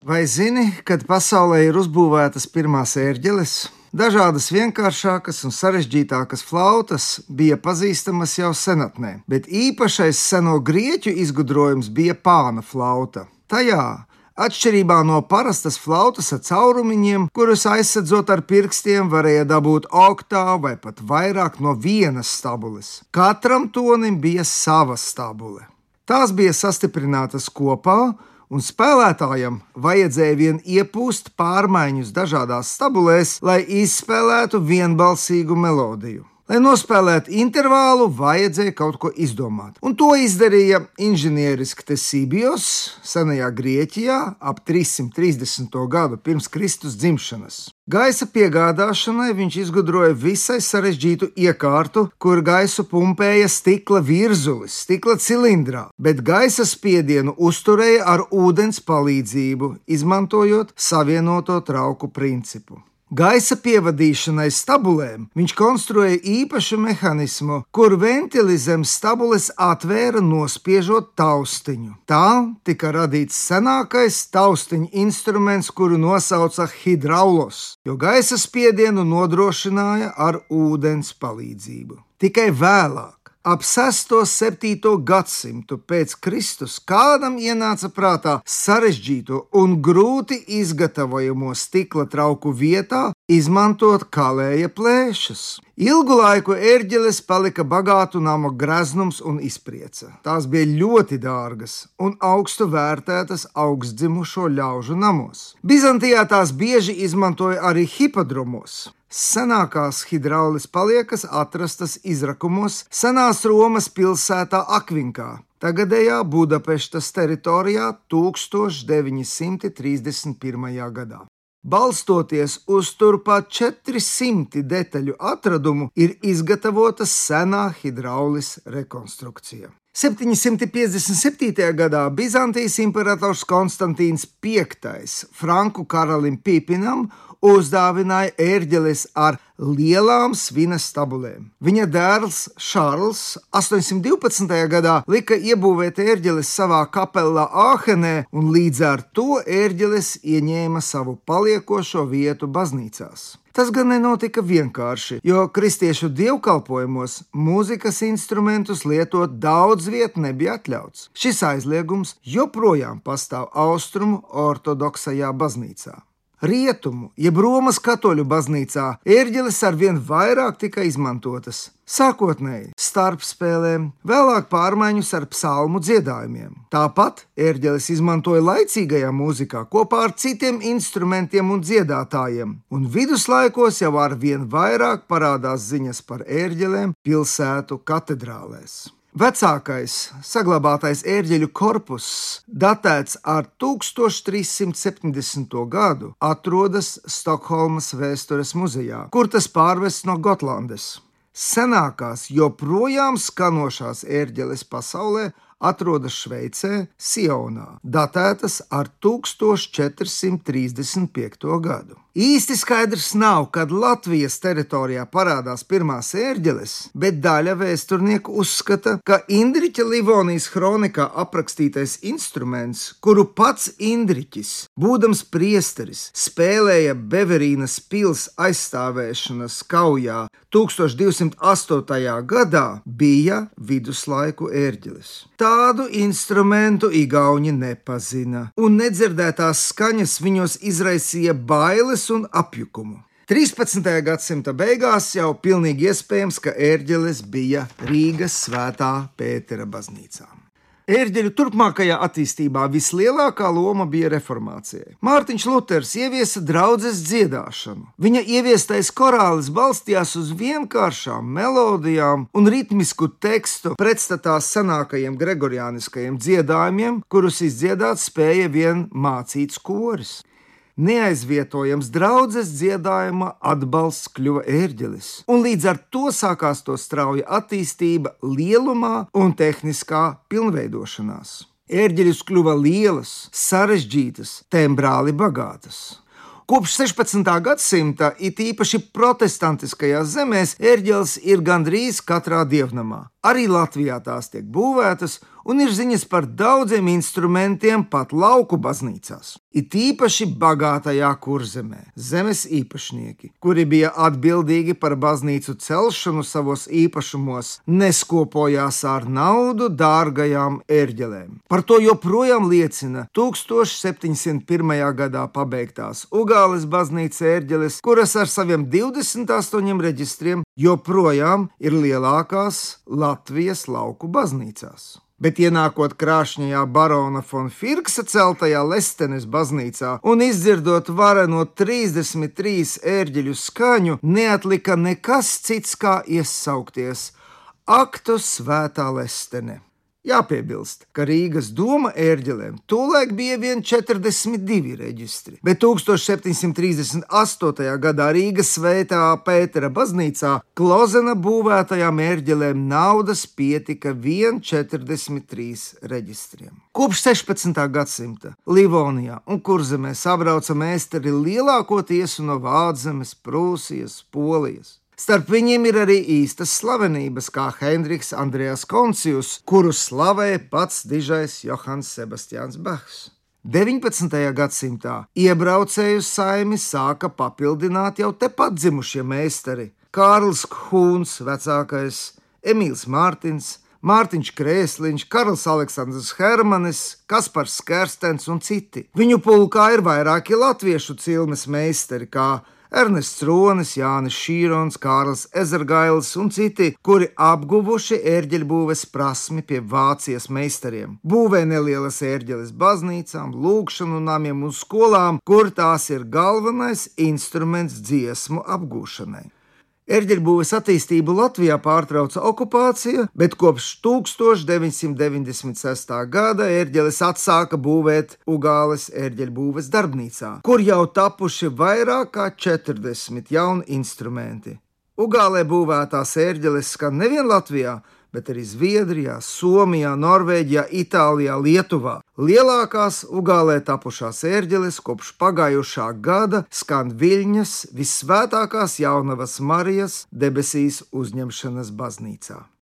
Vai zini, kad pasaulē ir uzbūvētas pirmās ērģeles? Dažādas vienkāršākas un sarežģītākas flautas bija pazīstamas jau senatnē, bet īpašais seno grieķu izgudrojums bija pāna flauta. Tajā Atšķirībā no parastas flautas ar caurumiņiem, kurus aizsadzot ar pirkstiem, varēja dabūt oktāvu vai pat vairāk no vienas stabules. Katram tonim bija sava stabule. Tās bija sastiprinātas kopā, un spēlētājam vajadzēja vien iepūst pārmaiņas dažādās stabulēs, lai izspēlētu vienbalsīgu melodiju. Lai nospēlētu intervālu, vajadzēja kaut ko izdomāt. Un to izdarīja inženieris Ktesībijos senajā Grieķijā ap 330. gadu pirms Kristus dzimšanas. Gaisa piegādāšanai viņš izgudroja visai sarežģītu iekārtu, kur gaisu pumpēja stikla virzulis, stikla cilindrā, bet gaisa spiedienu uzturēja ar ūdens palīdzību, izmantojot savienoto trauku principu. Gaisa pievadīšanai stabulēm viņš konstruēja īpašu mehānismu, kur ventili zem stabules atvēra nospiežot taustiņu. Tā tika radīts senākais taustiņu instruments, kuru nosauca hidraulos, jo gaisa spiedienu nodrošināja ar ūdens palīdzību. Tikai vēlāk Ap 6. un 7. gadsimtu pēc Kristus kādam ienāca prātā sarežģīto un grūti izgatavojamo stikla trauku vietā izmantot kalēja plēšas. Ilgu laiku ērģeles palika bagātu nama greznums un izprieca. Tās bija ļoti dārgas un augstu vērtētas augstdzimušo ļaužu namos. Bizantijā tās bieži izmantoja arī hipodromos. Senākās hidraulis paliekas atrastas izrakumos senās Romas pilsētā Akvinkā, tagadējā Budapeštas teritorijā 1931. gadā. Balstoties uz turpat 400 detaļu atradumu, ir izgatavota senā hidraulis rekonstrukcija. 757. gadā Bizantijas imperators Konstantīns V Franku karalim Pipinam uzdāvināja ērģeles ar lielām svinas stabulēm. Viņa dēls Šārls 812. gadā lika iebūvēt ērģeles savā kapelā Āhenē, un līdz ar to ērģeles ieņēma savu paliekošo vietu baznīcās. Tas gan nenotika vienkārši, jo kristiešu dievkalpojumos mūzikas instrumentus lietot daudz vietu nebija atļauts. Šis aizliegums joprojām pastāv austrumu ortodoksajā baznīcā. Rietumu, jeb Romas katoļu baznīcā, ērģeles arvien vairāk tika izmantotas. Sākotnēji starp spēlēm, vēlāk pārmaiņas ar psalmu dziedājumiem. Tāpat ērģeles izmantoja laicīgajā mūzikā kopā ar citiem instrumentiem un dziedātājiem, un viduslaikos jau arvien vairāk parādās ziņas par ērģelēm pilsētu katedrālēs. Vecākais saglabātais ērģeļu korpus, datēts ar 1370. gadu, atrodas Stokholmas vēstures muzejā, kur tas pārvests no Gotlandes. Senākās, joprojām skanošās ērģeles pasaulē atrodas Šveicē, Sionā, datētas ar 1435. gadu. Īsti skaidrs nav, kad Latvijas teritorijā parādās pirmās ērģeles, bet daļa vēsturnieku uzskata, ka Indriča Livonijas kronikā aprakstītais instruments, kuru pats Indriķis, būdams priesteris, spēlēja Beverīnas pils aizstāvēšanas kaujā 1208. gadā, bija viduslaiku ērģeles. Tādu instrumentu Igauni nepazina, un nedzirdētās skaņas viņos izraisīja bailes bailes un apjukumu. 13. gadsimta beigās jau pilnīgi iespējams, ka ērģeles bija Rīgas svētā Pētera baznīcā. Ērģeļu turpmākajā attīstībā vislielākā loma bija reformācijai. Mārtiņš Luters ieviesa draudzes dziedāšanu. Viņa ieviestais korālis balstījās uz vienkāršām melodijām un ritmisku tekstu pretstatā senākajiem gregoriāniskajiem dziedājumiem, kurus izdziedāt spēja vien mācīts koris neaizvietojams draudzes dziedājuma atbalsts kļuva ērģelis, un līdz ar to sākās to strauja attīstība lielumā un tehniskā pilnveidošanās. Ērģeļus kļuva lielas, sarežģītas, tembrāli bagātas. Kopš 16. gadsimta, it īpaši protestantiskajās zemēs, ērģeles ir gandrīz katrā dievnamā. Arī Latvijā tās tiek būvētas, un ir ziņas par daudziem instrumentiem pat lauku baznīcās. It īpaši bagātajā kurzemē zemes īpašnieki, kuri bija atbildīgi par baznīcu celšanu savos īpašumos, neskopojās ar naudu dārgajām ērģelēm. Par to joprojām liecina 1701. gadā pabeigtās Ugāles baznīcas ērģeles, kuras ar saviem 28 reģistriem joprojām ir lielākās Latvijas lauku baznīcās bet ienākot krāšņajā barona von Firksa celtajā Lestenes baznīcā un izdzirdot vareno 33 ērģeļu skaņu, neatlika nekas cits kā iesaukties: Aktus svētā Lestene! Jāpiebilst, ka Rīgas doma ērģelēm tūlēk bija vien 42 reģistri, bet 1738. gadā Rīgas svētā Pētera baznīcā Klozena būvētajām ērģelēm naudas pietika vien 43 reģistriem. Kopš 16. gadsimta Livonijā un Kurzemē sabrauca mēsteri lielākoties no Vāczemes, Prūsijas, Polijas. Starp viņiem ir arī īstas slavenības, kā Hendriks Andrejs Koncijus, kuru slavē pats dižais Johans Sebastians Bachs. 19. gadsimtā iebraucēju saimi sāka papildināt jau tepat dzimušie meistari - Kārls Hūns, vecākais, Emīls Mārtiņš, Mārtiņš Krēsliņš, Karls Aleksandrs Hermanis, Kaspars Skerstens un citi. Viņu pulkā ir vairāki latviešu cilmes meistari, kā Ernests Ronis, Jānis Šīrons, Kārls Ezergails un citi, kuri apguvuši ērģeļbūves prasmi pie Vācijas meistariem. Būvē nelielas ērģeles baznīcām, lūgšanu namiem un skolām, kur tās ir galvenais instruments dziesmu apgūšanai. Erģeļbūves attīstību Latvijā pārtrauca okupācija, bet kopš 1996. gada ērģeles atsāka būvēt Ugāles ērģeļbūves darbnīcā, kur jau tapuši vairāk kā 40 jauni instrumenti. Ugālē būvētās ērģeles skan nevien Latvijā, bet arī Zviedrijā, Somijā, Norvēģijā, Itālijā, Lietuvā. Lielākās ugālē tapušās ērģeles kopš pagājušā gada skan Viļņas visvētākās jaunavas Marijas debesīs uzņemšanas baznīcā.